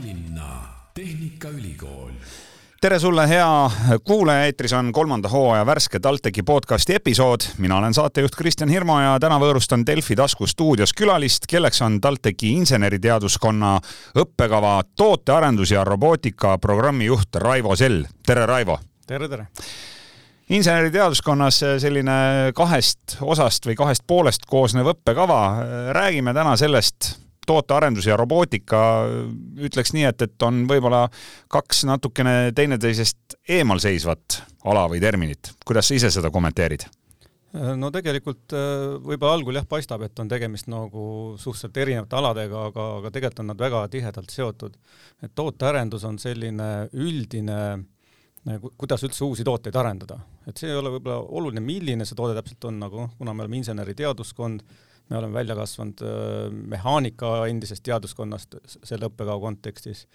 Tallinna Tehnikaülikool tere sulle, hea kuulaja, eetris on kolmanda hooaja värske TalTechi podcasti episood. mina olen saatejuht Kristjan Hirmu ja täna võõrustan Delfi tasku stuudios külalist, kelleks on TalTechi inseneriteaduskonna õppekava tootearendus ja robootika programmijuht Raivo Sell. tere, Raivo! tere, tere! inseneriteaduskonnas selline kahest osast või kahest poolest koosnev õppekava. räägime täna sellest tootearendus ja robootika, ütleks nii, et, et on võib-olla kaks natukene teineteisest eemal seisvat ala või terminit. kuidas sa ise seda kommenteerid? no tegelikult äh, võib-olla algul jah, paistab, et on tegemist nagu suhteliselt erinevate aladega, aga, aga tegelikult on nad väga tihedalt seotud. et tootearendus on selline üldine äh, kuidas üldse uusi tooteid arendada, et see ei ole võib-olla oluline, milline see toode täpselt on, nagu kuna me oleme inseneriteaduskond, me oleme välja kasvanud äh, mehaanika endisest teaduskonnast selle õppekava kontekstis.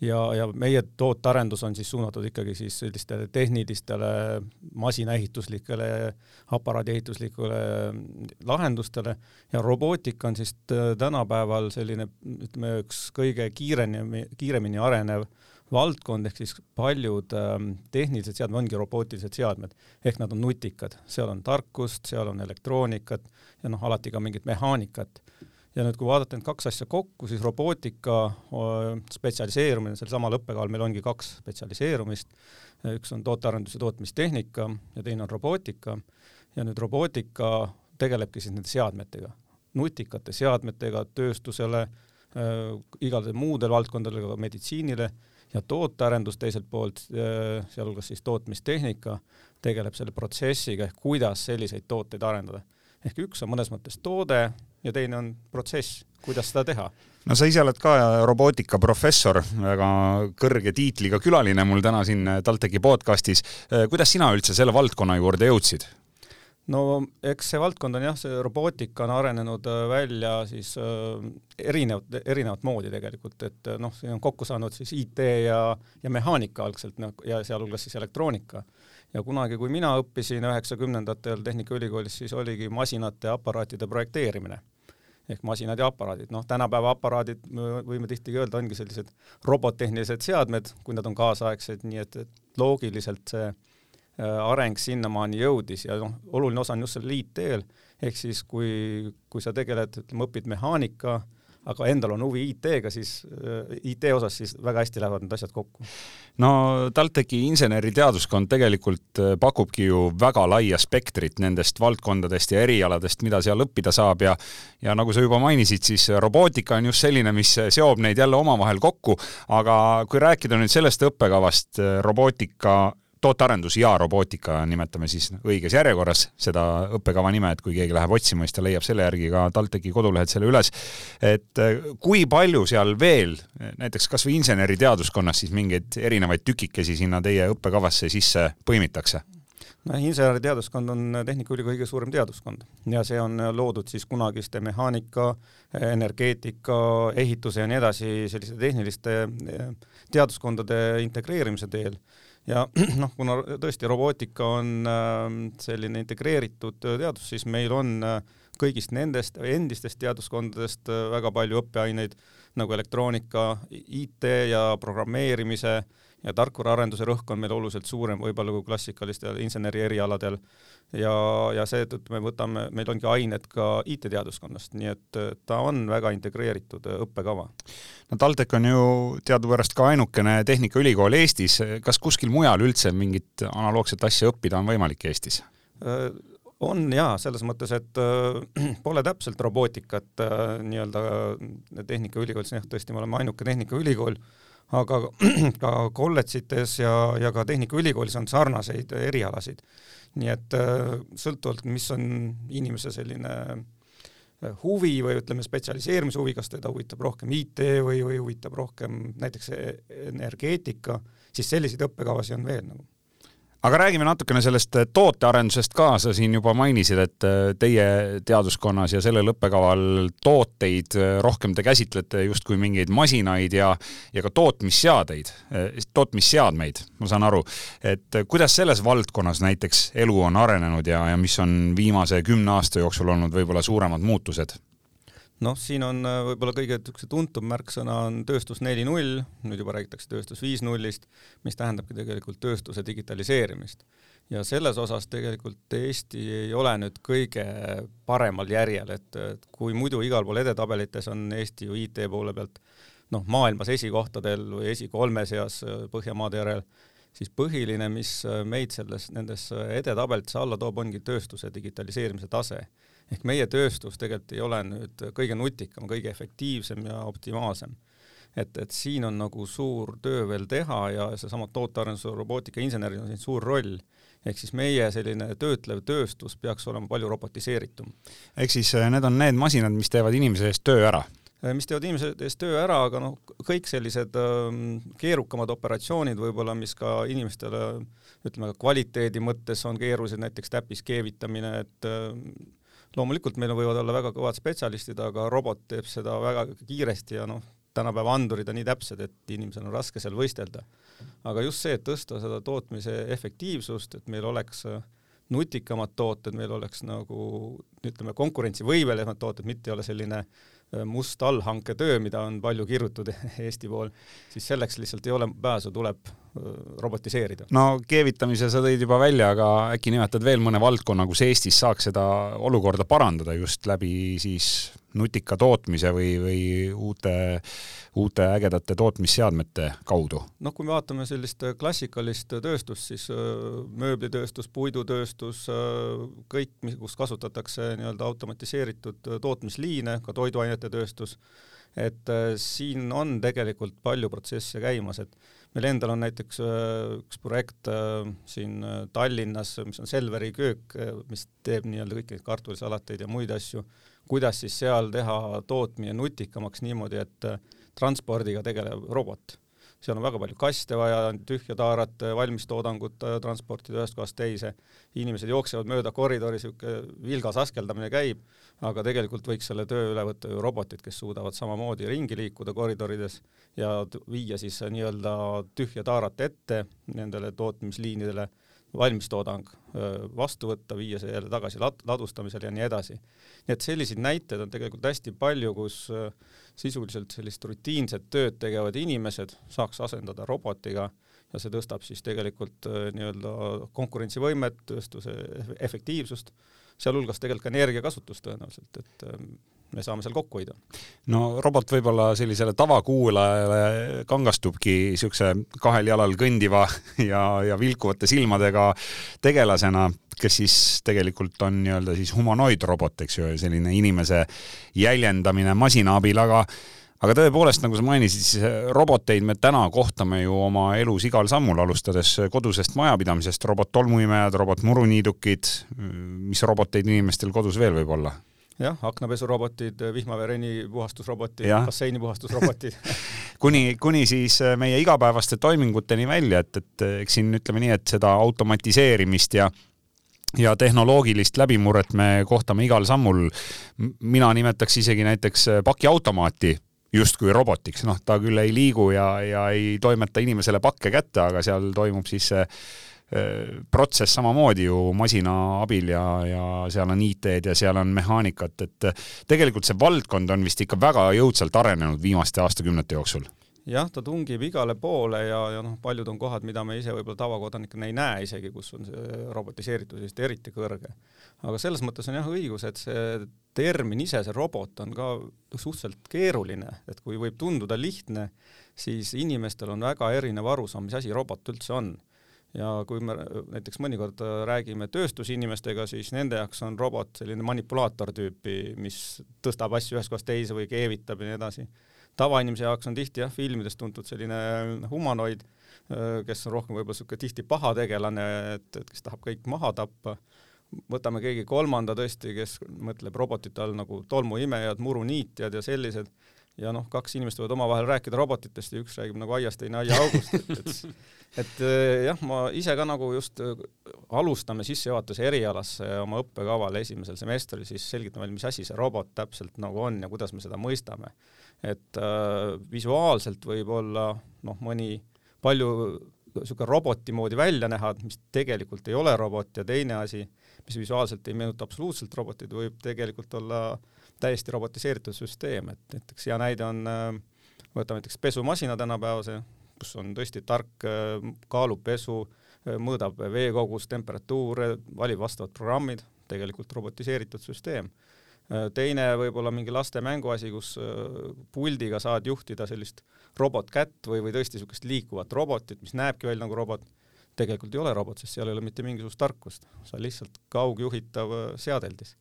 Ja, ja meie tootearendus on siis suunatud ikkagi siis sellistele tehnilistele masinaehituslikele, aparaadiehituslikele lahendustele. Ja robootika on siis äh, tänapäeval selline ütleme, üks kõige kiiremini, kiiremini arenev valdkond ehk siis paljud ähm, tehnilised seadmed ongi robootilised seadmed, ehk nad on nutikad, seal on tarkust, seal on elektroonikat ja noh, alati ka mingit mehaanikat. ja nüüd, kui vaadata need kaks asja kokku, siis robootika spetsialiseerumine, sel samal õppekaval meil ongi kaks spetsialiseerumist, üks on tootearendus- ja tootmistehnika ja teine on robootika. Ja nüüd robootika tegelebki siis nende seadmetega, nutikate seadmetega tööstusele äh,, igadel muudel valdkondadel, ka meditsiinile ja tootearendus teiselt poolt, äh, sealhulgas siis tootmistehnika, tegeleb selle protsessiga ehk kuidas selliseid tooteid arendada. ehk üks on mõnes mõttes toode ja teine on protsess, kuidas seda teha. no sa ise oled ka robootikaprofessor, väga kõrge tiitliga külaline mul täna siin TalTechi podcastis. Äh, kuidas sina üldse selle valdkonna juurde jõudsid? No eks see valdkond on jah, see robootika on arenenud äh, välja siis äh, erinevat, erinevat moodi tegelikult, et äh, noh, siin on kokku saanud siis IT ja, ja mehaanika algselt noh, ja sealhulgas siis elektroonika. ja kunagi, kui mina õppisin üheksakümnendatel Tehnikaülikoolis, siis oligi masinate ja aparaatide projekteerimine ehk masinad ja aparaadid, noh, tänapäeva aparaadid, võime tihti öelda, ongi sellised robottehnilised seadmed, kui nad on kaasaegsed, nii et, et loogiliselt see Äh, areng sinnamaani jõudis ja noh, oluline osa on just sellel IT-l, ehk siis kui, kui sa tegeled, ütleme, õpid mehaanika, aga endal on huvi IT-ga, siis äh, IT osas siis väga hästi lähevad need asjad kokku. no TalTechi inseneriteaduskond tegelikult äh, pakubki ju väga laia spektrit nendest valdkondadest ja erialadest, mida seal õppida saab ja ja nagu sa juba mainisid, siis robootika on just selline, mis seob neid jälle omavahel kokku, aga kui rääkida nüüd sellest õppekavast, robootika tootearendus ja robootika, nimetame siis õiges järjekorras seda õppekava nime, et kui keegi läheb otsima, siis ta leiab selle järgi ka TalTechi kodulehelt selle üles. et eh, kui palju seal veel, näiteks kas või inseneriteaduskonnas siis mingeid erinevaid tükikesi sinna teie õppekavasse sisse põimitakse? No inseneriteaduskond on Tehnikaülikooli kõige suurem teaduskond. Ja see on loodud siis kunagiste mehaanika, energeetika, ehituse ja nii edasi selliste tehniliste eh, teaduskondade integreerimise teel. Ja noh, kuna tõesti robootika on ähm, selline integreeritud teadus, siis meil on äh, kõigist nendest endistest teaduskondadest äh, väga palju õppeaineid nagu elektroonika, IT ja programmeerimise ja tarkvaraarenduse rõhk on meil oluliselt suurem võib-olla kui klassikalistel inseneri erialadel ja, ja seetõttu me võtame, meil ongi ained ka IT-teaduskonnast, nii et ta on väga integreeritud õppekava. no TalTech on ju teadupärast ka ainukene tehnikaülikool Eestis, kas kuskil mujal üldse mingit analoogset asja õppida on võimalik Eestis? Äh, on jaa, selles mõttes, et äh, pole täpselt robootikat äh, nii-öelda Tehnikaülikoolis, jah, tõesti, me oleme ainuke Tehnikaülikool, aga ka kolledžites ja, ja ka Tehnikaülikoolis on sarnaseid erialasid. nii et äh, sõltuvalt, mis on inimese selline äh, huvi või ütleme, spetsialiseerumise huvi, kas teda huvitab rohkem IT või, või huvitab rohkem näiteks e-, energeetika, siis selliseid õppekavasid on veel nagu aga räägime natukene sellest äh, tootearendusest ka, sa siin juba mainisid, et äh, teie teaduskonnas ja sellel õppekaval tooteid äh, rohkem te käsitlete justkui mingeid masinaid ja, ja ka tootmisseadeid, tootmisseadmeid, ma saan aru. et kuidas selles valdkonnas näiteks elu on arenenud ja, ja mis on viimase kümne aasta jooksul olnud võib-olla suuremad muutused? Noh, siin on äh, võib-olla kõige tuntum märksõna on tööstus neli null, nüüd juba räägitakse tööstus viis nullist, mis tähendabki tegelikult tööstuse digitaliseerimist. ja selles osas tegelikult Eesti ei ole nüüd kõige paremal järjel, et, et kui muidu igal pool edetabelites on Eesti ju IT poole pealt noh, maailmas esikohtadel või esikolme seas äh, Põhjamaade järel, siis põhiline, mis äh, meid selles, nendes edetabelites alla toob, ongi tööstuse digitaliseerimise tase ehk meie tööstus tegelikult ei ole nüüd kõige nutikam, kõige efektiivsem ja optimaalsem. et, et siin on nagu suur töö veel teha ja seesama tootearenduse robootikainseneril on siin suur roll ehk siis meie selline töötlev tööstus peaks olema palju robotiseeritum. ehk siis äh, need on need masinad, mis teevad inimese eest töö ära? Äh, mis teevad inimese eest töö ära, aga noh, kõik sellised ähm, keerukamad operatsioonid võib-olla, mis ka inimestele ütleme, kvaliteedi mõttes on keerulised, näiteks täppis keevitamine, et äh, loomulikult meil võivad olla väga kõvad spetsialistid, aga robot teeb seda väga kiiresti ja noh, tänapäeva andurid on nii täpsed, et inimesel on raske seal võistelda. aga just see, et tõsta seda tootmise efektiivsust, et meil oleks äh, nutikamad tooted, meil oleks nagu ütleme, konkurentsivõimelisemad tooted, mitte ei ole selline äh, must allhanketöö, mida on palju kirutud Eesti pool, siis selleks lihtsalt ei ole pääsu, tuleb robotiseerida. no keevitamise sa tõid juba välja, aga äkki nimetad veel mõne valdkonna, kus Eestis saaks seda olukorda parandada just läbi siis nutika tootmise või, või uute, uute ägedate tootmisseadmete kaudu? noh, kui me vaatame sellist klassikalist tööstust, siis mööblitööstus, puidutööstus, kõik, kus kasutatakse nii-öelda automatiseeritud tootmisliine, ka toiduainete tööstus, et siin on tegelikult palju protsesse käimas, et meil endal on näiteks äh, üks projekt äh, siin äh, Tallinnas, mis on Selveri köök, mis teeb nii-öelda kõiki kartulisalateid ja muid asju, kuidas siis seal teha tootmine nutikamaks niimoodi, et transpordiga tegeleb robot seal on väga palju kaste vaja, tühja taarat, valmistoodangut transportida ühest kohast teise, inimesed jooksevad mööda koridori, niisugune vilgas askeldamine käib, aga tegelikult võiks selle töö üle võtta ju robotid, kes suudavad samamoodi ringi liikuda koridorides ja viia siis nii-öelda tühja taarat ette nendele tootmisliinidele, valmistoodang vastu võtta, viia see jälle tagasi lad-, ladustamisele ja nii edasi. nii et selliseid näiteid on tegelikult hästi palju, kus sisuliselt sellist rutiinset tööd tegevad inimesed saaks asendada robotiga ja see tõstab siis tegelikult nii-öelda konkurentsivõimet, tööstuse efektiivsust sealhulgas tegelikult ka energiakasutust tõenäoliselt, et me saame seal kokku hoida. no robot võib-olla sellisele tavakuulajale kangastubki niisuguse kahel jalal kõndiva ja, ja vilkuvate silmadega tegelasena, kes siis tegelikult on nii-öelda siis humanoidrobot, eks ju, selline inimese jäljendamine masina abil, aga aga tõepoolest, nagu sa mainisid, siis roboteid me täna kohtame ju oma elus igal sammul, alustades kodusest majapidamisest, robot-tolmuimejad, robot-muruniidukid, mis roboteid inimestel kodus veel võib olla? Jah, aknapesurobotid, vihmaveereni puhastusrobotid, basseini puhastusrobotid. Kuni, kuni siis meie igapäevaste toiminguteni välja, et, et eks siin ütleme nii, et seda automatiseerimist ja ja tehnoloogilist läbimurret me kohtame igal sammul. mina nimetaks isegi näiteks pakiautomaati justkui robotiks, noh, ta küll ei liigu ja, ja ei toimeta inimesele pakke kätte, aga seal toimub siis see protsess samamoodi ju masina abil ja, ja seal on IT-d ja seal on mehaanikat, et tegelikult see valdkond on vist ikka väga jõudsalt arenenud viimaste aastakümnete jooksul jah, ta tungib igale poole ja, ja noh, paljud on kohad, mida me ise võib-olla tavakodanikena ei näe isegi, kus on see robotiseeritus just eriti kõrge. aga selles mõttes on jah õigus, et see termin ise, see robot on ka suhteliselt keeruline, et kui võib tunduda lihtne, siis inimestel on väga erinev arusaam, mis asi robot üldse on ja kui me näiteks mõnikord räägime tööstusinimestega, siis nende jaoks on robot selline manipulaator tüüpi, mis tõstab asju ühest kohast teise või keevitab ja nii edasi tavainimese jaoks on tihti jah, filmides tuntud selline humanoid, kes on rohkem võib-olla niisugune tihti paha tegelane, et, et kes tahab kõik maha tappa. võtame keegi kolmanda tõesti, kes mõtleb robotite all nagu tolmuimejad, muruniitjad ja sellised ja noh, kaks inimest võivad omavahel rääkida robotitest ja üks räägib nagu aiast, teine aiaaugust, et, et et jah, ma ise ka nagu just alustame sissejuhatuse erialasse oma õppekaval esimesel semestril, siis selgitame, mis asi see robot täpselt nagu on ja kuidas me seda mõistame. Et äh, visuaalselt võib olla noh, mõni palju niisugune roboti moodi välja näha, mis tegelikult ei ole robot ja teine asi, mis visuaalselt ei meenuta absoluutselt robotit, võib tegelikult olla täiesti robotiseeritud süsteem, et näiteks hea näide on, võtame näiteks pesumasina tänapäevase, kus on tõesti tark, kaalub pesu, mõõdab veekogust, temperatuure, valib vastavad programmid, tegelikult robotiseeritud süsteem. Teine võib-olla mingi laste mänguasi, kus puldiga saad juhtida sellist robotkätt või, või tõesti niisugust liikuvat robotit, mis näebki välja nagu robot tegelikult ei ole robot, sest seal ei ole mitte mingisugust tarkust, sa lihtsalt kaugjuhitav äh, seadeldis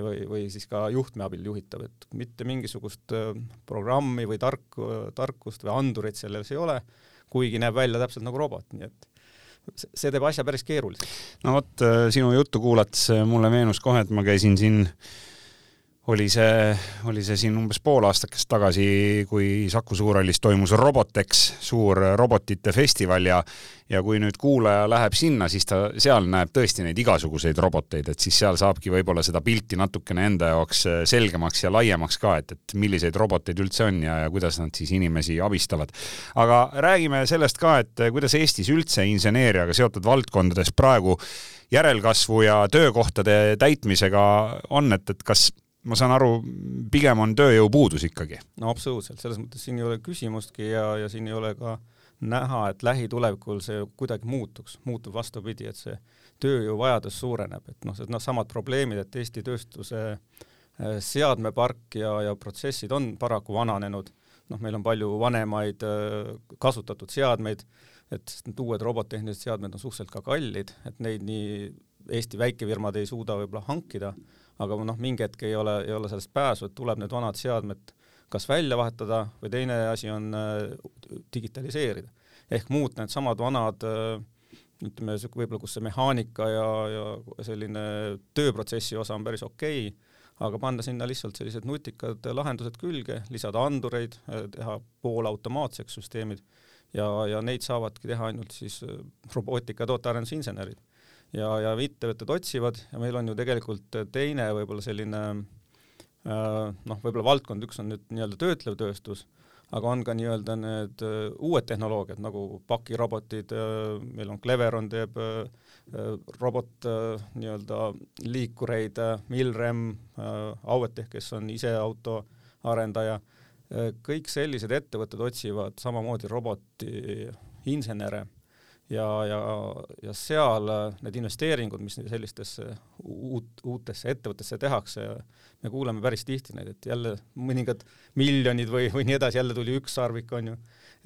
või, või siis ka juhtme abil juhitav, et mitte mingisugust äh, programmi või tark, tarkust või andurit selles ei ole, kuigi näeb välja täpselt nagu robot, nii et see teeb asja päris keeruliseks. no vot, äh, sinu juttu kuulates mulle meenus kohe, et ma käisin siin oli see, oli see siin umbes pool aastakest tagasi, kui Saku Suurhallis toimus Robotex, suur robotite festival ja ja kui nüüd kuulaja läheb sinna, siis ta seal näeb tõesti neid igasuguseid roboteid, et siis seal saabki võib-olla seda pilti natukene enda jaoks selgemaks ja laiemaks ka, et, et milliseid roboteid üldse on ja, ja kuidas nad siis inimesi abistavad. aga räägime sellest ka, et kuidas Eestis üldse inseneeriaga seotud valdkondades praegu järelkasvu ja töökohtade täitmisega on, et, et kas ma saan aru, pigem on tööjõupuudus ikkagi. no absoluutselt, selles mõttes siin ei ole küsimustki ja, ja siin ei ole ka näha, et lähitulevikul see kuidagi muutuks, muutub vastupidi, et see tööjõuvajadus suureneb, et noh, noh, samad probleemid, et Eesti tööstuse äh, seadmepark ja, ja protsessid on paraku vananenud, noh, meil on palju vanemaid äh, kasutatud seadmeid, et need uued robottehnilised seadmed on suhteliselt ka kallid, et neid nii Eesti väikefirmad ei suuda võib-olla hankida aga noh, mingi hetk ei ole, ei ole sellest pääsu, et tuleb need vanad seadmed kas välja vahetada või teine asi on äh, digitaliseerida. ehk muuta needsamad vanad äh, ütleme, võib-olla kus see mehaanika ja, ja selline tööprotsessi osa on päris okei okay,, aga panna sinna lihtsalt sellised nutikad lahendused külge, lisada andureid, äh, teha poolautomaatseks süsteemid ja, ja neid saavadki teha ainult siis robootika tootearendusinsenerid ja, ja ettevõtted otsivad ja meil on ju tegelikult teine võib-olla selline äh, noh, võib-olla valdkond, üks on nüüd nii-öelda töötlev tööstus, aga on ka nii-öelda need äh, uued tehnoloogiad nagu pakirobotid, äh, meil on Cleveron teeb robot nii-öelda liikureid, Milrem, Auetech, kes on ise autoarendaja, kõik sellised ettevõtted otsivad samamoodi robotiinsenere ja, ja, ja seal äh, need investeeringud, mis sellistesse uut, uutesse ettevõttesse tehakse, me kuuleme päris tihti neid, et jälle mõningad miljonid või, või nii edasi, jälle tuli üks sarvik, on ju,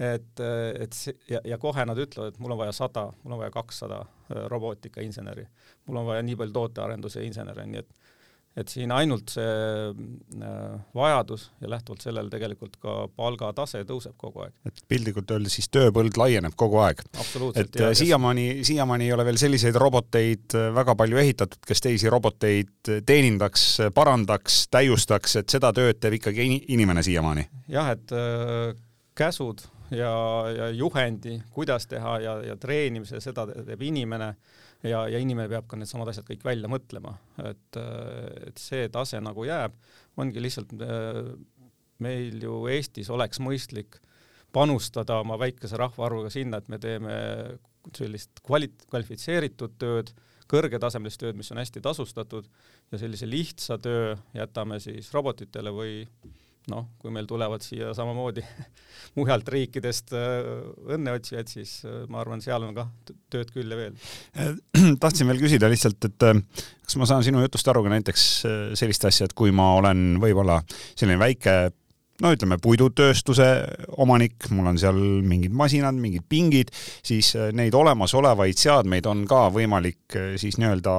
et, et see, ja, ja kohe nad ütlevad, et mul on vaja sada, mul on vaja kakssada äh, robootikainseneri, mul on vaja nii palju tootearenduse insenere, nii et et siin ainult see äh, vajadus ja lähtuvalt sellele tegelikult ka palgatase tõuseb kogu aeg. et piltlikult öeldes siis tööpõld laieneb kogu aeg. et äh, siiamaani, siiamaani ei ole veel selliseid roboteid äh, väga palju ehitatud, kes teisi roboteid teenindaks, parandaks, täiustaks, et seda tööd teeb ikkagi inimene siiamaani? jah, et käsud ja, ja juhendi, kuidas teha ja, ja treenimise, seda teeb inimene ja, ja inimene peab ka needsamad asjad kõik välja mõtlema, et, et see tase nagu jääb, ongi lihtsalt meil ju Eestis oleks mõistlik panustada oma väikese rahvaarvuga sinna, et me teeme sellist kvali-, kvalifitseeritud tööd, kõrgetasemelist tööd, mis on hästi tasustatud ja sellise lihtsa töö jätame siis robotitele või noh, kui meil tulevad siia samamoodi mujalt riikidest äh, õnneotsijad, siis äh, ma arvan, seal on kah tööd küll ja veel. Äh, tahtsin veel küsida lihtsalt, et kas ma saan sinu jutust aru ka näiteks sellist asja, et kui ma olen võib-olla selline väike no ütleme, puidutööstuse omanik, mul on seal mingid masinad, mingid pingid, siis äh, neid olemasolevaid seadmeid on ka võimalik äh, siis nii-öelda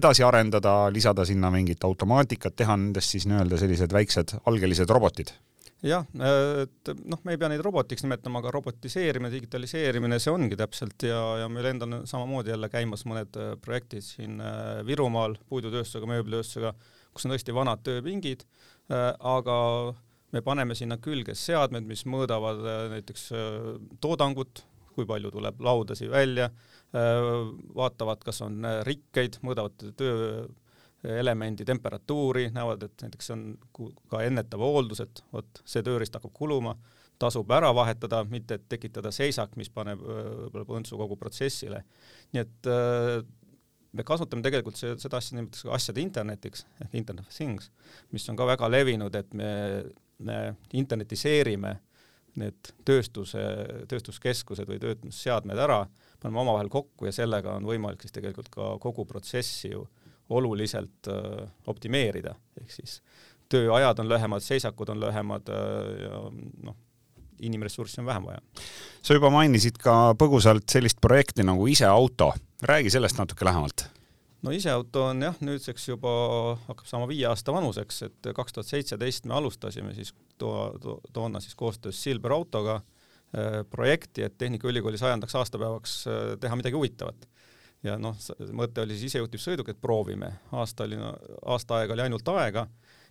edasi arendada, lisada sinna mingit automaatikat, teha nendest siis nii-öelda sellised väiksed algelised robotid. Jah, et noh, me ei pea neid robotiks nimetama, aga robotiseerimine, digitaliseerimine, see ongi täpselt ja, ja meil endal on samamoodi jälle käimas mõned äh, projektid siin Virumaal puidutööstusega, mööblitööstusega, kus on tõesti vanad tööpingid, aga me paneme sinna külge seadmed, mis mõõdavad äh, näiteks äh, toodangut, kui palju tuleb laudasid välja, äh, vaatavad, kas on rikkeid, mõõdavad tööelemendi temperatuuri, näevad, et näiteks on ka ennetav hooldus, et vot see tööriist hakkab kuluma, tasub ära vahetada, mitte et tekitada seisak, mis paneb võib-olla põntsu kogu protsessile. nii et me kasutame tegelikult seda asja nimetatakse asjade internetiks ehk internet of things, mis on ka väga levinud, et me internetiseerime need tööstuse, tööstuskeskused või töötlusseadmed ära, paneme omavahel kokku ja sellega on võimalik siis tegelikult ka kogu protsessi ju oluliselt äh, optimeerida, ehk siis tööajad on lühemad, seisakud on lühemad äh, ja noh, inimressurssi on vähem vaja. sa juba mainisid ka põgusalt sellist projekti nagu Iseauto, räägi sellest natuke lähemalt. No Iseauto on jah, nüüdseks juba hakkab saama viie aasta vanuseks, et kaks tuhat seitseteist me alustasime siis to-, to, toona siis koostöös Silver Autoga äh, projekti, et Tehnikaülikooli sajandaks aastapäevaks äh, teha midagi huvitavat. Ja noh, mõte oli siis isejuhtiv sõiduk, et proovime, aasta oli, aasta aega oli ainult aega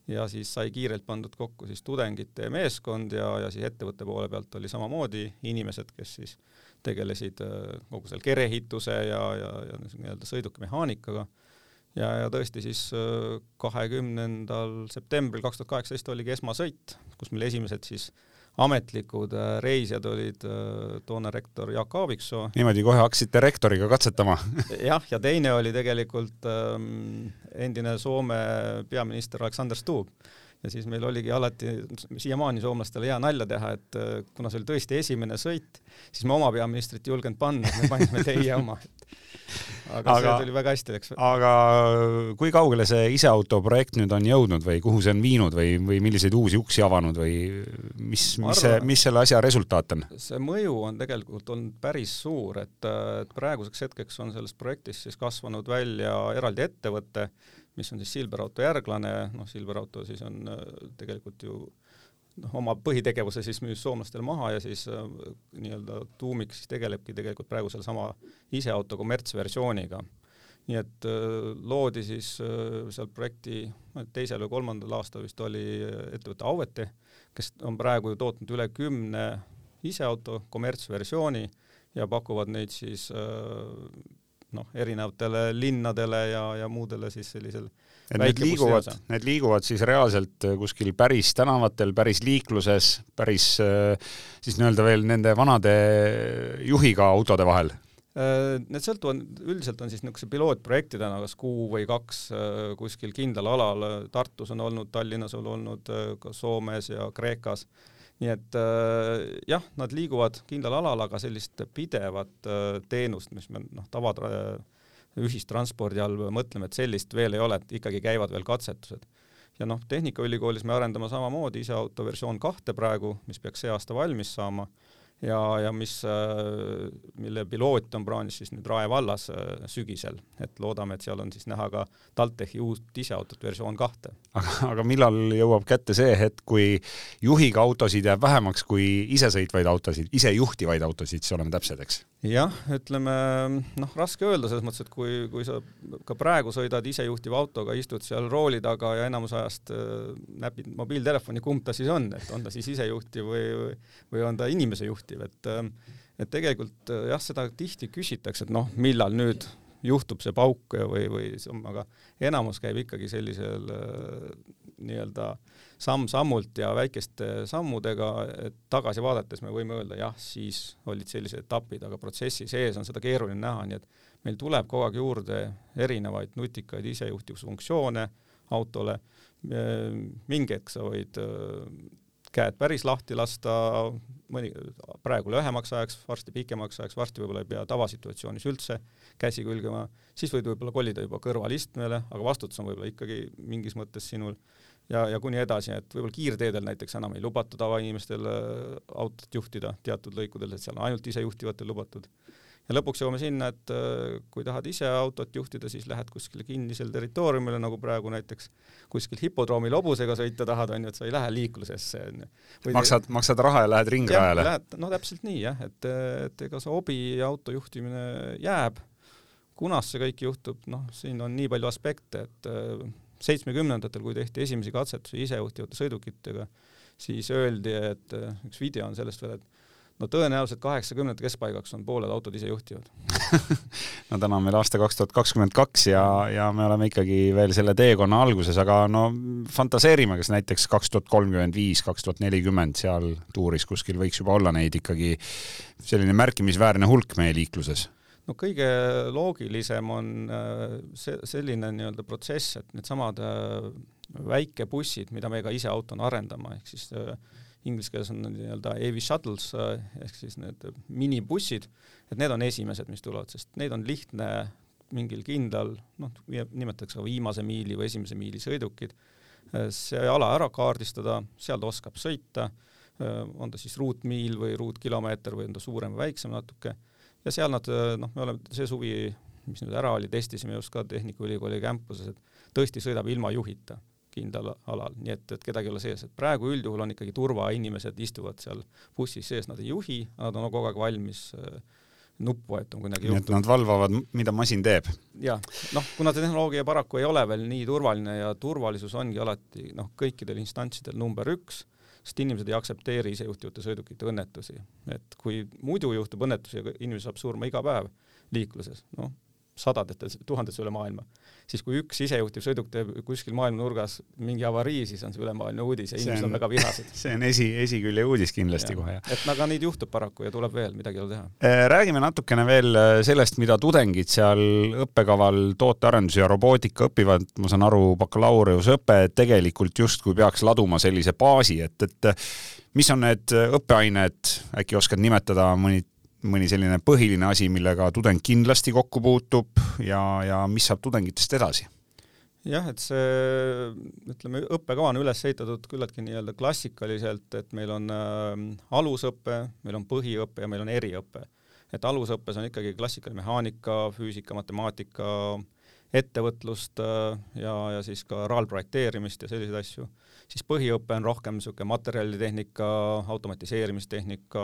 ja siis sai kiirelt pandud kokku siis tudengite meeskond ja, ja siis ettevõtte poole pealt oli samamoodi inimesed, kes siis tegelesid äh, kogu selle kereehituse ja, ja, ja nii-öelda sõidukimehaanikaga. ja, ja tõesti siis äh, kahekümnendal septembril kaks tuhat kaheksateist oligi esmasõit, kus meil esimesed siis ametlikud äh, reisijad olid toonane rektor Jaak Aaviksoo. niimoodi kohe hakkasite rektoriga katsetama jah, ja teine oli tegelikult ähm, endine Soome peaminister Aleksander Stubb ja siis meil oligi alati siiamaani soomlastele hea nalja teha, et äh, kuna see oli tõesti esimene sõit, siis me oma peaministrit ei julgenud panna, me panime teie oma. aga, aga see tuli väga hästi, eks. aga kui kaugele see iseauto projekt nüüd on jõudnud või kuhu see on viinud või, või milliseid uusi uksi avanud või mis, mis see, mis selle asja resultaat on? see mõju on tegelikult olnud päris suur, et, et praeguseks hetkeks on sellest projektist siis kasvanud välja eraldi ettevõte, mis on siis Silver Auto järglane, noh, Silver Auto siis on äh, tegelikult ju noh, oma põhitegevuse siis müüs soomlastele maha ja siis äh, nii-öelda tuumik siis tegelebki tegelikult praegu sellesama iseauto kommertsversiooniga. nii et äh, loodi siis äh, seal projekti teisel või kolmandal aastal vist oli äh, ettevõte Auete, kes on praegu ju tootnud üle kümne iseauto kommertsversiooni ja pakuvad neid siis äh, noh, erinevatele linnadele ja, ja muudele siis sellisel et need liiguvad, need liiguvad siis reaalselt äh, kuskil päris tänavatel, päris liikluses, päris äh, siis nii-öelda veel nende vanade juhiga autode vahel? Äh, need sõltuvad, üldiselt on siis niisuguse pilootprojektidena kas kuu või kaks kuskil kindlal alal, Tartus on olnud, Tallinnas on olnud, ka Soomes ja Kreekas nii et äh, jah, nad liiguvad kindlal alal, aga sellist pidevat äh, teenust, mis me noh, tavad äh, ühistranspordi all mõtleme, et sellist veel ei ole, et ikkagi käivad veel katsetused. ja noh, Tehnikaülikoolis me arendame samamoodi ise auto versioon kahte praegu, mis peaks see aasta valmis saama ja, ja mis, äh, mille piloot on plaanis siis nüüd Rae vallas äh, sügisel, et loodame, et seal on siis näha ka TalTechi uut iseautot versioon kahte. aga, aga millal jõuab kätte see hetk, kui juhiga autosid jääb vähemaks kui isesõitvaid autosid, isejuhtivaid autosid, siis oleme täpsed, eks? jah, ütleme noh, raske öelda selles mõttes, et kui, kui sa ka praegu sõidad isejuhtiva autoga, istud seal rooli taga ja enamus ajast äh, näpid mobiiltelefoni, kumb ta siis on, et on ta siis isejuhtiv või, või, on ta inimese juhtiv, et äh, et tegelikult äh, jah, seda tihti küsitakse, et noh, millal nüüd juhtub see pauk või, või aga enamus käib ikkagi sellisel nii-öelda samm-sammult ja väikeste sammudega, et tagasi vaadates me võime öelda, jah, siis olid sellised etapid, aga protsessi sees on seda keeruline näha, nii et meil tuleb kogu aeg juurde erinevaid nutikaid isejuhtivusfunktsioone autole, mingi hetk sa võid käed päris lahti lasta, mõni, praegu lühemaks ajaks, varsti pikemaks ajaks, varsti võib-olla ei pea tavasituatsioonis üldse käsi külgema, siis võid võib-olla kolida juba kõrvalistmele, aga vastutus on võib-olla ikkagi mingis mõttes sinul. Ja, ja kuni edasi, et võib-olla kiirteedel näiteks enam ei lubata tavainimestel autot juhtida teatud lõikudel, et seal on ainult isejuhtivatel lubatud ja lõpuks jõuame sinna, et äh, kui tahad ise autot juhtida, siis lähed kuskile kinnisele territooriumile, nagu praegu näiteks kuskil hipodroomil hobusega sõita tahad, on ju, et sa ei lähe liiklusesse, on ju. maksad, maksad raha ja lähed ringrajale? no täpselt nii jah, et, et ega see hobi auto juhtimine jääb, kunas see kõik juhtub, noh, siin on nii palju aspekte, et äh, seitsmekümnendatel, kui tehti esimesi katsetusi isejuhtivate sõidukitega, siis öeldi, et äh, üks video on sellest veel, et no tõenäoliselt kaheksakümnendate keskpaigaks on pooled autod ise juhtivad. No täna on meil aasta kaks tuhat kakskümmend kaks ja, ja me oleme ikkagi veel selle teekonna alguses, aga no fantaseerime, kas näiteks kaks tuhat kolmkümmend viis, kaks tuhat nelikümmend seal tuuris kuskil võiks juba olla neid ikkagi selline märkimisväärne hulk meie liikluses. No kõige loogilisem on see, selline nii-öelda protsess, et needsamad väikebussid, mida me ka ise autona arendame, ehk siis inglise keeles on nii-öelda AV shuttles ehk siis need minibussid, et need on esimesed, mis tulevad, sest neid on lihtne mingil kindlal, noh, nimetatakse ka viimase miili või esimese miili sõidukid, see ala ära kaardistada, seal ta oskab sõita, on ta siis ruutmiil või ruutkilomeeter või on ta suurem või väiksem natuke, ja seal nad, noh, me oleme see suvi, mis nüüd ära oli, testisime just ka Tehnikaülikooli campuses, et tõesti sõidab ilma juhita kindlal alal, nii et, et kedagi ei ole sees, et praegu üldjuhul on ikkagi turvainimesed istuvad seal bussis sees, nad ei juhi, nad on kogu aeg valmis äh, nuppu vajutama, kui midagi juhtub. Nad valvavad, mida masin teeb. jah, noh, kuna see tehnoloogia paraku ei ole veel nii turvaline ja turvalisus ongi alati noh, kõikidel instantsidel number üks, sest inimesed ei aktsepteeri isejuhtivate sõidukite õnnetusi. et kui muidu juhtub õnnetusi ja inimene saab surma iga päev liikluses, noh, sadadetes, tuhandetes üle maailma. siis kui üks isejuhtiv sõiduk teeb kuskil maailma nurgas mingi avarii, siis on see ülemaailmne uudis ja inimesed on, väga vihased. see on esi, esikülje uudis kindlasti ja. kohe, et aga neid juhtub paraku ja tuleb veel, midagi ei ole teha. Äh, räägime natukene veel äh, sellest, mida tudengid seal õppekaval tootearendus ja robootika õpivad, ma saan aru, bakalaureuseõpe tegelikult justkui peaks laduma sellise baasi, et, et mis on need õppeained, äkki oskad nimetada mõni mõni selline põhiline asi, millega tudeng kindlasti kokku puutub ja, ja mis saab tudengitest edasi? jah, et see, ütleme, õppekava on üles ehitatud küllaltki nii-öelda klassikaliselt, et meil on äh, alusõpe, meil on põhiõpe ja meil on eriõpe. et alusõppes on ikkagi klassikaline mehaanika, füüsika, matemaatika, ettevõtlust äh, ja, ja siis ka raalprojekteerimist ja selliseid asju siis põhiõpe on rohkem niisugune materjalitehnika, automatiseerimistehnika,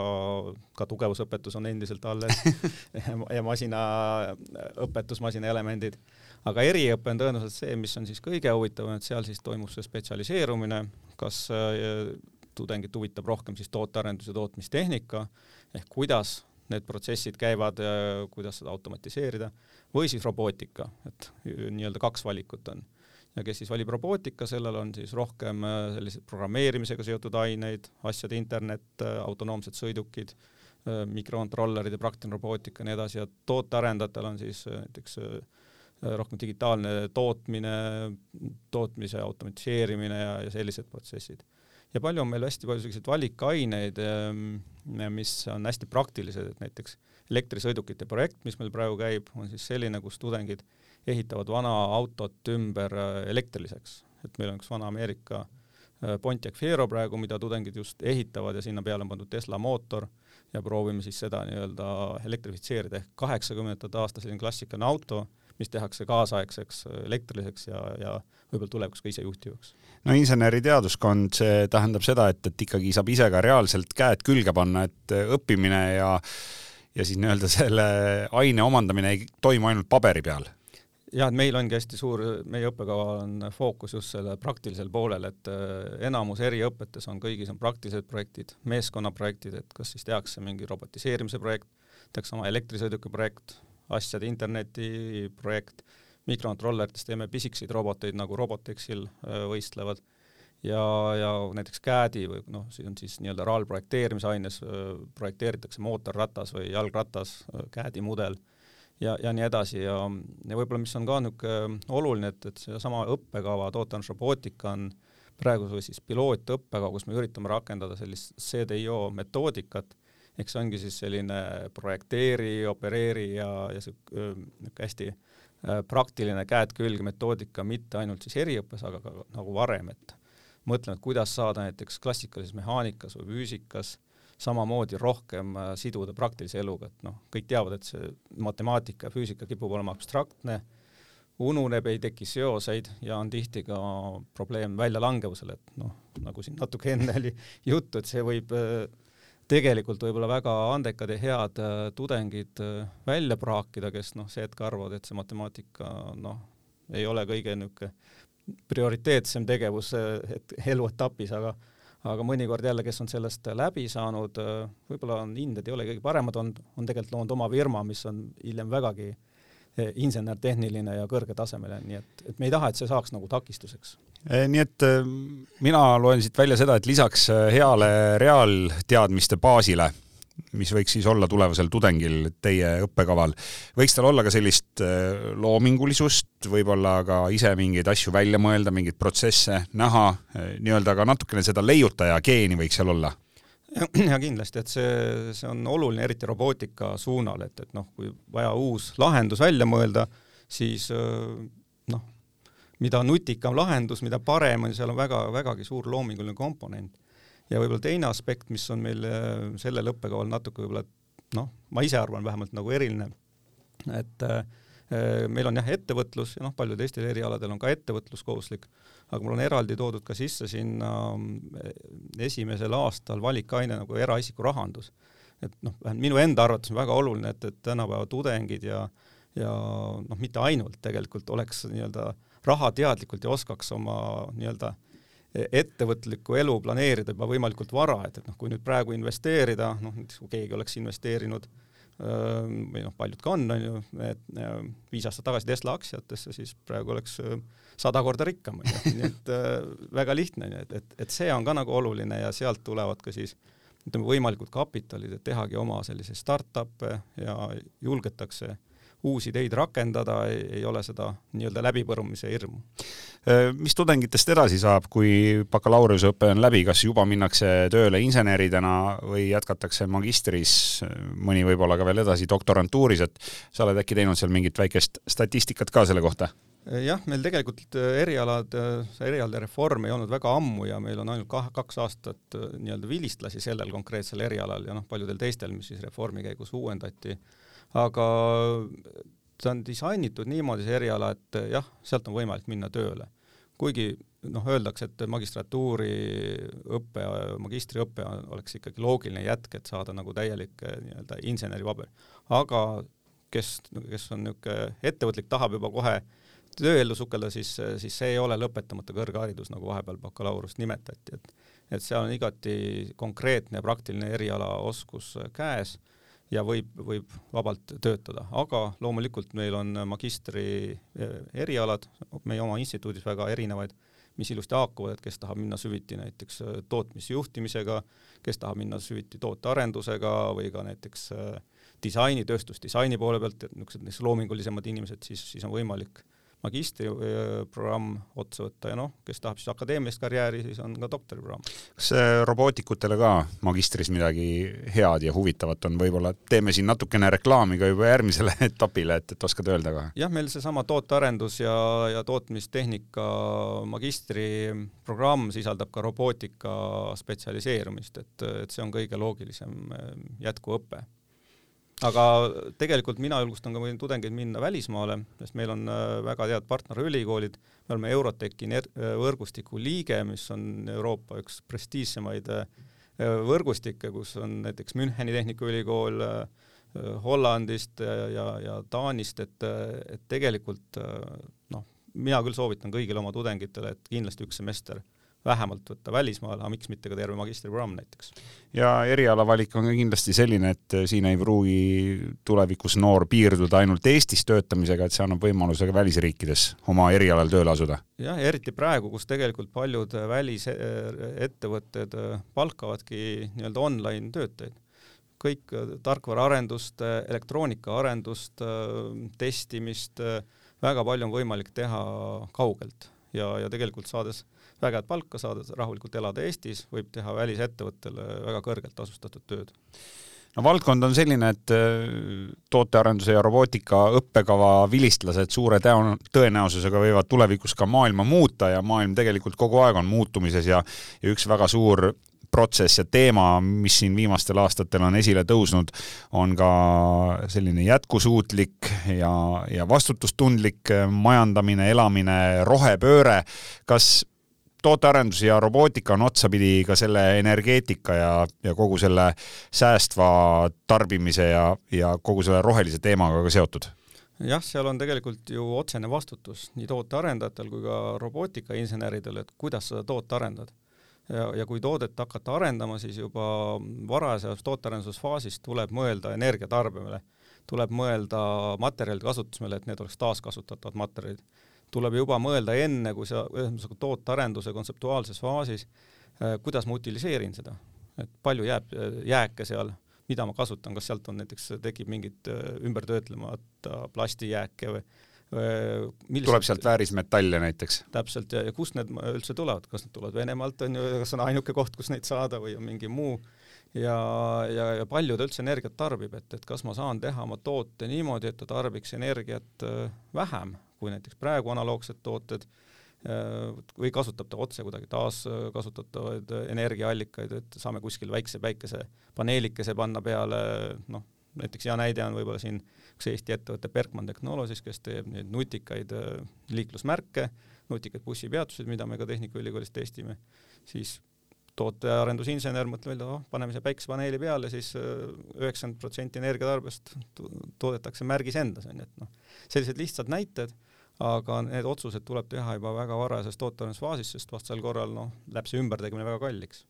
ka tugevusõpetus on endiselt alles ja masinaõpetus, masinaelemendid. aga eriõpe on tõenäoliselt see, mis on siis kõige huvitavam, et seal siis toimub see spetsialiseerumine, kas äh, tudengit huvitab rohkem siis tootearendus ja tootmistehnika ehk kuidas need protsessid käivad, kuidas seda automatiseerida, või siis robootika, et nii-öelda kaks valikut on ja kes siis valib robootika, sellel on siis rohkem äh, selliseid programmeerimisega seotud aineid, asjade internet, äh, autonoomsed sõidukid, äh, mikrokontrollerid ja praktiline robootika ja nii edasi ja tootearendajatel on siis näiteks rohkem digitaalne tootmine, tootmise automatiseerimine ja, ja sellised protsessid. Ja palju on meil hästi palju selliseid valikaineid, ähm, mis on hästi praktilised, et näiteks elektrisõidukite projekt, mis meil praegu käib, on siis selline, kus tudengid ehitavad vana autot ümber äh, elektriliseks, et meil on üks vana Ameerika äh, Pontiac Fiero praegu, mida tudengid just ehitavad ja sinna peale on pandud Tesla mootor ja proovime siis seda nii-öelda elektrifitseerida. Ehk kaheksakümnendate aasta selline klassikaline auto, mis tehakse kaasaegseks äh, elektriliseks ja, ja võib-olla tulevikus ka isejuhtivaks. no inseneriteaduskond, see tähendab seda, et, et ikkagi saab ise ka reaalselt käed külge panna, et õppimine ja ja siis nii-öelda selle aine omandamine ei toimu ainult paberi peal jah, et meil ongi hästi suur, meie õppekava on fookus just selle praktilisel poolel, et äh, enamus eriõpetes on kõigis on praktilised projektid, meeskonnaprojektid, et kas siis tehakse mingi robotiseerimise projekt, tehakse oma elektrisõiduki projekt, asjade interneti projekt, mikrokontrolleritest teeme pisikesi roboteid nagu Robotexil äh, võistlevad ja, ja näiteks CAD-i või noh, siis on siis nii-öelda RAL projekteerimise aines äh, projekteeritakse mootorratas või jalgratas, CAD-i mudel ja, ja nii edasi. Ja, ja võib-olla mis on ka niisugune oluline, et, et seesama õppekava tootearendus robootika on praegu siis pilootõppekava, kus me üritame rakendada sellist CDIO metoodikat, ehk see ongi siis selline projekteeri, opereeri ja, ja niisugune hästi praktiline käed külge metoodika, mitte ainult siis eriõppes, aga ka nagu varem, et mõtleme, et kuidas saada näiteks klassikalises mehaanikas või füüsikas samamoodi rohkem siduda praktilise eluga, et noh, kõik teavad, et see matemaatika ja füüsika kipub olema abstraktne, ununeb, ei teki seoseid ja on tihti ka probleem väljalangevusel, et noh, nagu siin natuke enne oli juttu, et see võib tegelikult võib-olla väga andekad ja head äh, tudengid välja praakida, kes noh, see hetk arvavad, et see matemaatika noh, ei ole kõige niisugune prioriteetsem tegevus et eluetapis, aga aga mõnikord jälle, kes on sellest läbi saanud, võib-olla on hinded ei ole kõige paremad, on, on tegelikult loonud oma firma, mis on hiljem vägagi eh, insener-tehniline ja kõrgetasemeline, nii et, et me ei taha, et see saaks nagu takistuseks. Eh, nii et mina loen siit välja seda, et lisaks heale reaalteadmiste baasile mis võiks siis olla tulevasel tudengil teie õppekaval, võiks tal olla ka sellist loomingulisust, võib-olla ka ise mingeid asju välja mõelda, mingeid protsesse näha, äh, nii-öelda ka natukene seda leiutaja geeni võiks seal olla? ja kindlasti, et see, see on oluline, eriti robootika suunal, et, et noh, kui vaja uus lahendus välja mõelda, siis äh, noh, mida nutikam lahendus, mida parem on, seal on väga, vägagi suur loominguline komponent. Ja võib-olla teine aspekt, mis on meil äh, sellel õppekaval natuke võib-olla noh, ma ise arvan vähemalt nagu eriline, et äh, meil on jah, ettevõtlus ja noh, paljudel teistel erialadel on ka ettevõtlus kohustuslik, aga mul on eraldi toodud ka sisse sinna äh, esimesel aastal valikaine nagu eraisiku rahandus. et noh, vähemalt minu enda arvates on väga oluline, et, et tänapäeva tudengid ja ja noh, mitte ainult tegelikult oleks nii-öelda rahateadlikult ja oskaks oma nii-öelda ettevõtlikku elu planeerida juba võimalikult vara, et, et noh, kui nüüd praegu investeerida, noh näiteks kui keegi oleks investeerinud või noh, paljud ka on, on ju, et viis aastat tagasi Tesla aktsiatesse, siis praegu oleks sada korda rikkam, on ju, nii et väga lihtne, nii et, et, et see on ka nagu oluline ja sealt tulevad ka siis ütleme, võimalikud kapitalid, et tehagi oma selliseid startup'e ja julgetakse äh, uusi ideid rakendada, ei ole seda nii-öelda läbipõrumise hirmu. Äh, mis tudengitest edasi saab, kui bakalaureuseõpe on läbi, kas juba minnakse tööle inseneridena või jätkatakse magistris, mõni võib-olla ka veel edasi doktorantuuris, et sa oled äkki teinud seal mingit väikest statistikat ka selle kohta? jah, meil tegelikult erialad, see erialade reform ei olnud väga ammu ja meil on ainult kah, kaks aastat nii-öelda vilistlasi sellel konkreetsel erialal ja noh, paljudel teistel, mis siis reformi käigus uuendati aga ta on disainitud niimoodi, see eriala, et jah, sealt on võimalik minna tööle. kuigi noh, öeldakse, et magistratuuri õpe, magistriõpe oleks ikkagi loogiline jätk, et saada nagu täielik nii-öelda inseneripaber. aga kes, kes on niisugune ettevõtlik, tahab juba kohe tööellu sukelda, siis, siis see ei ole lõpetamata kõrgharidus, nagu vahepeal bakalaureust nimetati, et et seal on igati konkreetne praktiline erialaoskus käes ja võib, võib vabalt töötada, aga loomulikult meil on magistri eh, erialad meie oma instituudis väga erinevaid, mis ilusti haakuvad, et kes tahab minna süviti näiteks eh, tootmisjuhtimisega, kes tahab minna süviti tootearendusega või ka näiteks eh, disaini, tööstusdisaini poole pealt, et niisugused loomingulisemad inimesed, siis, siis on võimalik magistriprogramm otsa võtta ja noh, kes tahab siis akadeemilist karjääri, siis on ka doktoriprogramm. kas robootikutele ka magistris midagi head ja huvitavat on, võib-olla teeme siin natukene reklaami ka juba järgmisele etapile, et, et oskad öelda ka? jah, meil seesama tootearendus ja, ja tootmistehnika magistriprogramm sisaldab ka robootika spetsialiseerumist, et, et see on kõige loogilisem jätkuõpe aga tegelikult mina julgustan ka tudengeid minna välismaale, sest meil on äh, väga head partnerülikoolid, me oleme Eurotechi äh, võrgustiku liige, mis on Euroopa üks prestiižsemaid äh, võrgustikke, kus on näiteks Müncheni Tehnikaülikool Hollandist ja, ja Taanist, et, et tegelikult noh, mina küll soovitan kõigile oma tudengitele, et kindlasti üks semester vähemalt võtta välismaale, aga miks mitte ka terve magistriprogramm näiteks. ja erialavalik on ka kindlasti selline, et siin ei pruugi tulevikus noor piirduda ainult Eestis töötamisega, et see annab võimaluse ka välisriikides oma erialal tööle asuda. jah, eriti praegu, kus tegelikult paljud välisettevõtted palkavadki nii-öelda online töötajaid kõik tarkvaraarendust, elektroonikaarendust, testimist, väga palju on võimalik teha kaugelt ja, ja tegelikult saades väga head palka, saades rahulikult elada Eestis, võib teha välisettevõttele väga kõrgelt tasustatud tööd no valdkond on selline, et äh, tootearenduse ja robootika õppekava vilistlased suure tõenäosusega võivad tulevikus ka maailma muuta ja maailm tegelikult kogu aeg on muutumises ja ja üks väga suur protsess ja teema, mis siin viimastel aastatel on esile tõusnud, on ka selline jätkusuutlik ja, ja vastutustundlik majandamine, elamine, rohepööre. kas tootearendus ja robootika on otsapidi ka selle energeetika ja, ja kogu selle säästva tarbimise ja, ja kogu selle rohelise teemaga ka seotud? jah, seal on tegelikult ju otsene vastutus nii tootearendajatel kui ka robootikainseneridel, et kuidas seda toote arendad. ja, ja kui toodet hakata arendama, siis juba varajases tootearendusfaasis tuleb mõelda energia tarbimine, tuleb mõelda materjalide kasutusele, et need oleks taaskasutatavad materjalid tuleb juba mõelda enne, kui sa ühesõnaga tootearenduse kontseptuaalses faasis, äh, kuidas ma utiliseerin seda, et palju jääb äh, jääke seal, mida ma kasutan, kas sealt on näiteks, tekib mingit ümbertöötlemata plastijääke või Millised, tuleb sealt väärismetalle näiteks? täpselt, ja, ja kust need üldse tulevad, kas need tulevad Venemaalt, on ju, kas on ainuke koht, kus neid saada või on mingi muu? Ja, ja, ja palju ta üldse energiat tarbib, et, et kas ma saan teha oma toote niimoodi, et ta tarbiks energiat vähem kui näiteks praegu analoogsed tooted või kasutab ta otse kuidagi taaskasutatavaid energiaallikaid, et saame kuskil väikse päikesepaneelikese panna peale, noh, näiteks hea näide on võib-olla siin üks Eesti ettevõte Berkman Technologies, kes teeb neid nutikaid äh, liiklusmärke, nutikaid bussipeatuseid, mida me ka Tehnikaülikoolis testime, siis tootearendusinsener mõtleb välja, oh, paneme siia päikesepaneeli peale, siis äh, üheksakümmend protsenti energiatarbest toodetakse märgis endas, on ju, et noh, sellised lihtsad näited, aga need otsused tuleb teha juba väga varajases tootearendusfaasis, sest vastasel korral noh, läheb see ümbertegemine väga kalliks.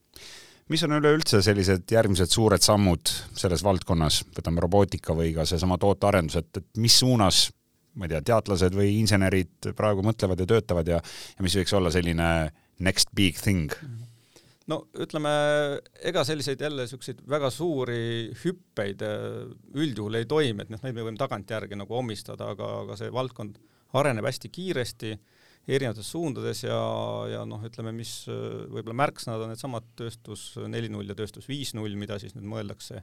Mis on üleüldse sellised järgmised suured sammud selles valdkonnas, võtame robootika või ka seesama tootearendus, et, et mis suunas ma ei tea, teadlased või insenerid praegu mõtlevad ja töötavad ja, ja mis võiks olla selline next big thing? no ütleme, ega selliseid jälle niisuguseid väga suuri hüppeid äh, üldjuhul ei toimu, et noh, neid me võime tagantjärgi nagu omistada, aga, aga see valdkond areneb hästi kiiresti erinevates suundades ja, ja noh, ütleme, mis äh, võib-olla märksõnad on needsamad tööstus neli null ja tööstus viis null, mida siis nüüd mõeldakse.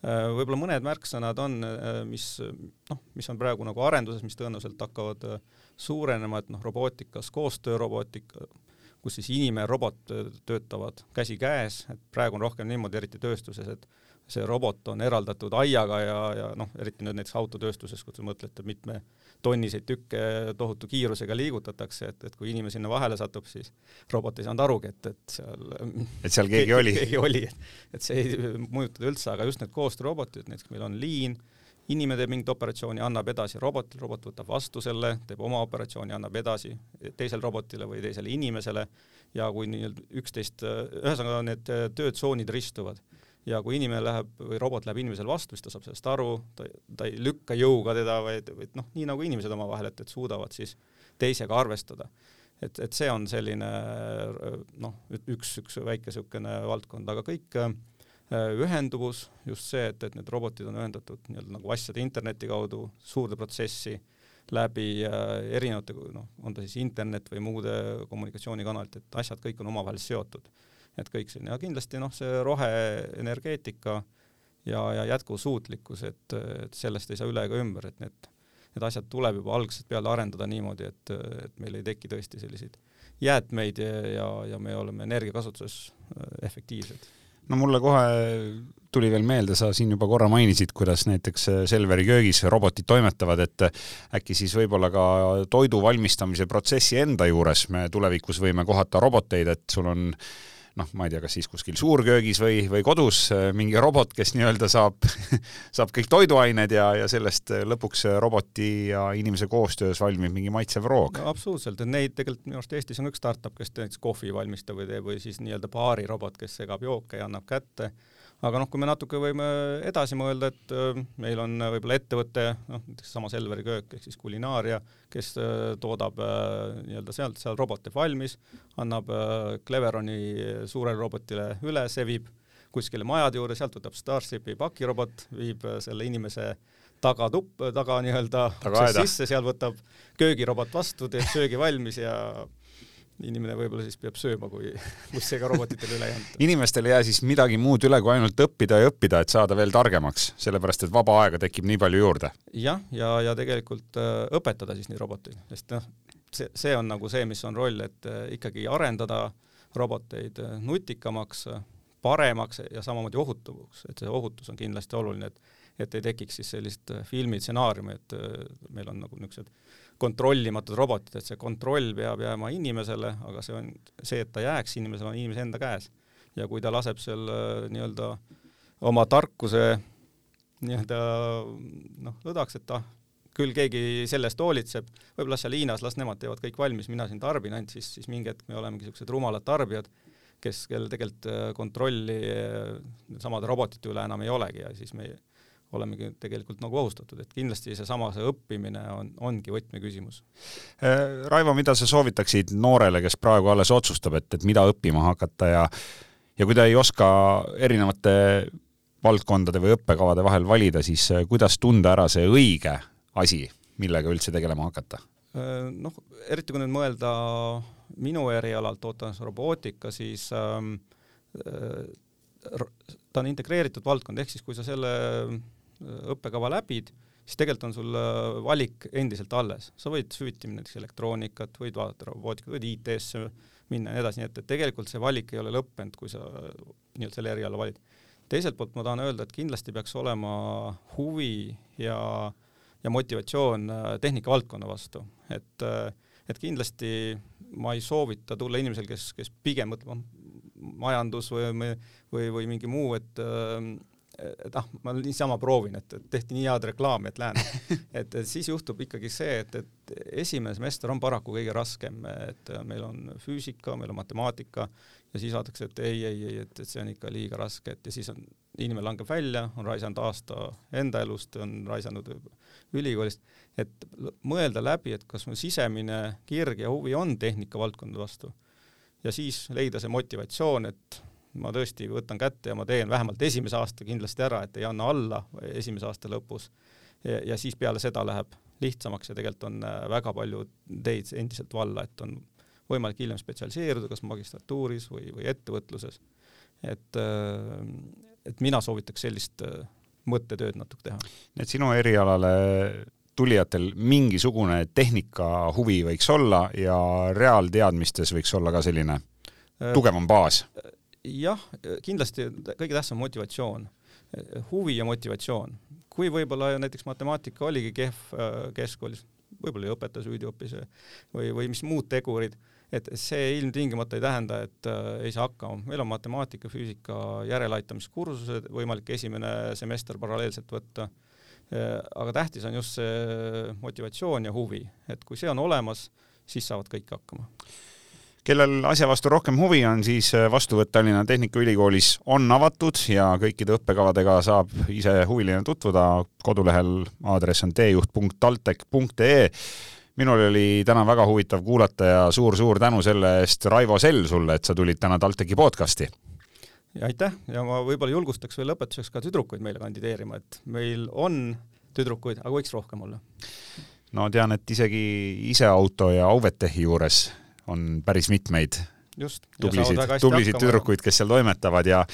Äh, võib-olla mõned märksõnad on, äh, mis noh, mis on praegu nagu arenduses, mis tõenäoliselt hakkavad suurenema, et noh, robootikas koostöörobootika, kus siis inimene ja robot töötavad käsikäes, et praegu on rohkem niimoodi, eriti tööstuses, et see robot on eraldatud aiaga ja, ja noh, eriti nüüd näiteks autotööstuses, kui te mõtlete, mitme tonniseid tükke tohutu kiirusega liigutatakse, et, et kui inimene sinna vahele satub, siis robot ei saanud arugi, et, et seal et seal keegi, keegi oli. keegi oli, et, see ei mõjutada üldse, aga just need koostöörobotid, näiteks meil on liin, inimene teeb mingit operatsiooni, annab edasi robotile, robot võtab vastu selle, teeb oma operatsiooni, annab edasi teisele robotile või teisele inimesele ja kui nii-öelda üksteist, ühesõnaga need töötsoonid ristuvad ja kui inimene läheb või robot läheb inimesele vastu, siis ta saab sellest aru, ta, ta ei lükka jõuga teda, vaid, vaid noh, nii nagu inimesed omavahel, et, et suudavad siis teisega arvestada. et, et see on selline noh, üks, üks väike niisugune valdkond, aga kõik äh, ühenduvus, just see, et, et need robotid on ühendatud nii-öelda nagu asjade interneti kaudu suurde protsessi läbi äh, erinevate, noh, on ta siis internet või muude kommunikatsioonikanalite, et asjad kõik on omavahel seotud et kõik siin. Ja kindlasti noh, see roheenergeetika ja, ja jätkusuutlikkus, et, et sellest ei saa üle ega ümber, et need, need asjad tuleb juba algusest peale arendada niimoodi, et, et meil ei teki tõesti selliseid jäätmeid ja, ja, ja me oleme energiakasutuses äh, efektiivsed. No mulle kohe tuli veel meelde, sa siin juba korra mainisid, kuidas näiteks Selveri köögis robotid toimetavad, et äkki siis võib-olla ka toidu valmistamise protsessi enda juures me tulevikus võime kohata roboteid, et sul on noh, ma ei tea, kas siis kuskil suurköögis või, või kodus äh, mingi robot, kes nii-öelda saab saab kõik toiduained ja, ja sellest äh, lõpuks äh, roboti ja inimese koostöös valmib mingi maitsev roog no,. absoluutselt, et neid tegelikult minu arust Eestis on üks startup, kes näiteks kohvi valmistab või teeb või siis nii-öelda baarirobot, kes segab jooke ja annab kätte aga noh, kui me natuke võime edasi mõelda, et meil on võib-olla ettevõte, noh näiteks sama Selveri köök ehk siis kulinaaria, kes toodab nii-öelda sealt, seal robot teeb valmis, annab Cleveroni suurele robotile üle, see viib kuskile majade juurde, sealt võtab Starshipi pakirobot, viib selle inimese tagatupp, taga nii-öelda sisse, seal võtab köögirobot vastu, teeb söögi valmis ja inimene võib-olla siis peab sööma, kui, ka robotitele üle ei anta. inimestel ei jää siis midagi muud üle, kui ainult õppida ja õppida, et saada veel targemaks, sellepärast et vaba aega tekib nii palju juurde. jah, ja, ja, ja tegelikult äh, õpetada siis neid roboteid, sest noh, see, see on nagu see, mis on roll, et äh, ikkagi arendada roboteid äh, nutikamaks, paremaks ja samamoodi ohutumaks, et see ohutus on kindlasti oluline, et et ei tekiks siis sellist filmistsenaariumi, et meil on nagu niisugused kontrollimatud robotid, et see kontroll peab jääma inimesele, aga see on see, et ta jääks inimesele, on inimese enda käes. ja kui ta laseb seal äh, nii-öelda oma tarkuse nii-öelda noh, lõdvaks, et ah, küll keegi selle eest hoolitseb, võib-olla las seal Hiinas, las nemad teevad kõik valmis, mina siin tarbin ainult, siis, siis mingi hetk me olemegi niisugused rumalad tarbijad, kes, kellel tegelikult äh, kontrolli äh, samade robotite üle enam ei olegi ja siis me olemegi tegelikult nagu ohustatud, et kindlasti seesama, see õppimine on, ongi võtmeküsimus. Äh, Raivo, mida sa soovitaksid noorele, kes praegu alles otsustab, et, et mida õppima hakata ja ja kui ta ei oska erinevate valdkondade või õppekavade vahel valida, siis kuidas tunda ära see õige asi, millega üldse tegelema hakata? Noh, eriti kui nüüd mõelda minu erialalt, tootes robootika, siis ähm, ta on integreeritud valdkond, ehk siis kui sa selle õppekava läbid, siis tegelikult on sul valik endiselt alles. sa võid süviti näiteks elektroonikat, võid vaadata robootikat, võid IT-sse minna ja nii edasi, nii et, et tegelikult see valik ei ole lõppenud, kui sa nii-öelda selle eriala valid. teiselt poolt ma tahan öelda, et kindlasti peaks olema huvi ja, ja motivatsioon tehnikavaldkonna vastu, et, et kindlasti ma ei soovita tulla inimesel, kes, kes pigem mõtleb, majandus või, või, või mingi muu, et et ah, ma niisama proovin, et, tehti nii head reklaami, et lähen et, siis juhtub ikkagi see, et, et esimene semester on paraku kõige raskem, et meil on füüsika, meil on matemaatika ja siis vaadatakse, et ei, ei, ei, et, et see on ikka liiga raske, et ja siis on, inimene langeb välja, on raisanud aasta enda elust, on raisanud ülikoolist, et mõelda läbi, et kas mu sisemine kirg ja huvi on tehnikavaldkonna vastu ja siis leida see motivatsioon, et ma tõesti võtan kätte ja ma teen vähemalt esimese aasta kindlasti ära, et ei anna alla esimese aasta lõpus. ja siis peale seda läheb lihtsamaks ja tegelikult on äh, väga palju teid endiselt valla, et on võimalik hiljem spetsialiseeruda kas magistratuuris või, või ettevõtluses. et, äh, et mina soovitaks sellist äh, mõttetööd natuke teha. nii et sinu erialale tulijatel mingisugune tehnika huvi võiks olla ja reaalteadmistes võiks olla ka selline tugevam baas? Jah, kindlasti kõige tähtsam motivatsioon, huvi ja motivatsioon. kui võib-olla näiteks matemaatika oligi kehv äh, keskkoolis, võib-olla õpetaja süüdi hoopis või, või mis muud tegurid, et see ilmtingimata ei tähenda, et äh, ei saa hakkama. meil on matemaatika, füüsika järeleaitamiskursused, võimalik esimene semester paralleelselt võtta Äh, aga tähtis on just see motivatsioon ja huvi, et kui see on olemas, siis saavad kõik hakkama. Kellel asja vastu rohkem huvi on, siis äh, vastuvõtt Tallinna Tehnikaülikoolis on avatud ja kõikide õppekavadega saab ise huviline tutvuda. kodulehel aadress on teejuht.taltech.ee minul oli täna väga huvitav kuulata ja suur-suur tänu selle eest, Raivo Sell, sulle, et sa tulid täna TalTechi podcasti ja aitäh ja ma võib-olla julgustaks veel lõpetuseks ka tüdrukuid meile kandideerima, et meil on tüdrukuid, aga võiks rohkem olla. no tean, et isegi iseauto ja Auvetechi juures on päris mitmeid just. tublisid, tublisid tüdrukuid, kes seal toimetavad ja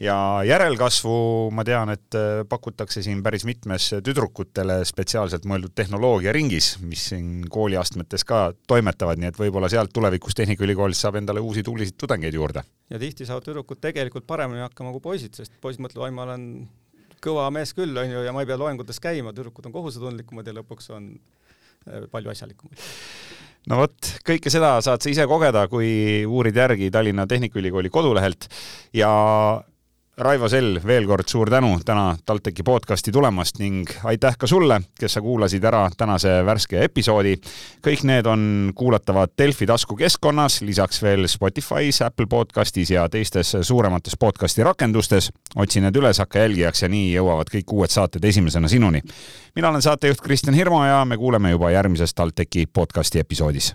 ja järelkasvu ma tean, et äh, pakutakse siin päris mitmes tüdrukutele spetsiaalselt mõeldud tehnoloogiaringis, mis siin kooliastmetes ka toimetavad, nii et võib-olla sealt tulevikus Tehnikaülikoolis saab endale uusi tublisid tudengeid juurde. ja tihti saavad tüdrukud tegelikult paremini hakkama kui poisid, sest poisid mõtlevad, oi, ma olen kõva mees küll, onju, ja ma ei pea loengutes käima, tüdrukud on kohusetundlikumad ja lõpuks on äh, palju asjalikumad no vot, kõike seda saad sa ise kogeda, kui uurid järgi Tallinna Tehnikaülikooli kodulehelt. Ja Raivo Sell, veel kord suur tänu täna TalTechi podcasti tulemast ning aitäh ka sulle, kes sa kuulasid ära tänase värske episoodi. kõik need on kuulatavad Delfi taskukeskkonnas, lisaks veel Spotify's, Apple podcastis ja teistes suuremates podcasti rakendustes. otsi need üles, hakka jälgijaks ja nii jõuavad kõik uued saated esimesena sinuni. mina olen saatejuht Kristjan Hirmu ja me kuuleme juba järgmises TalTechi podcasti episoodis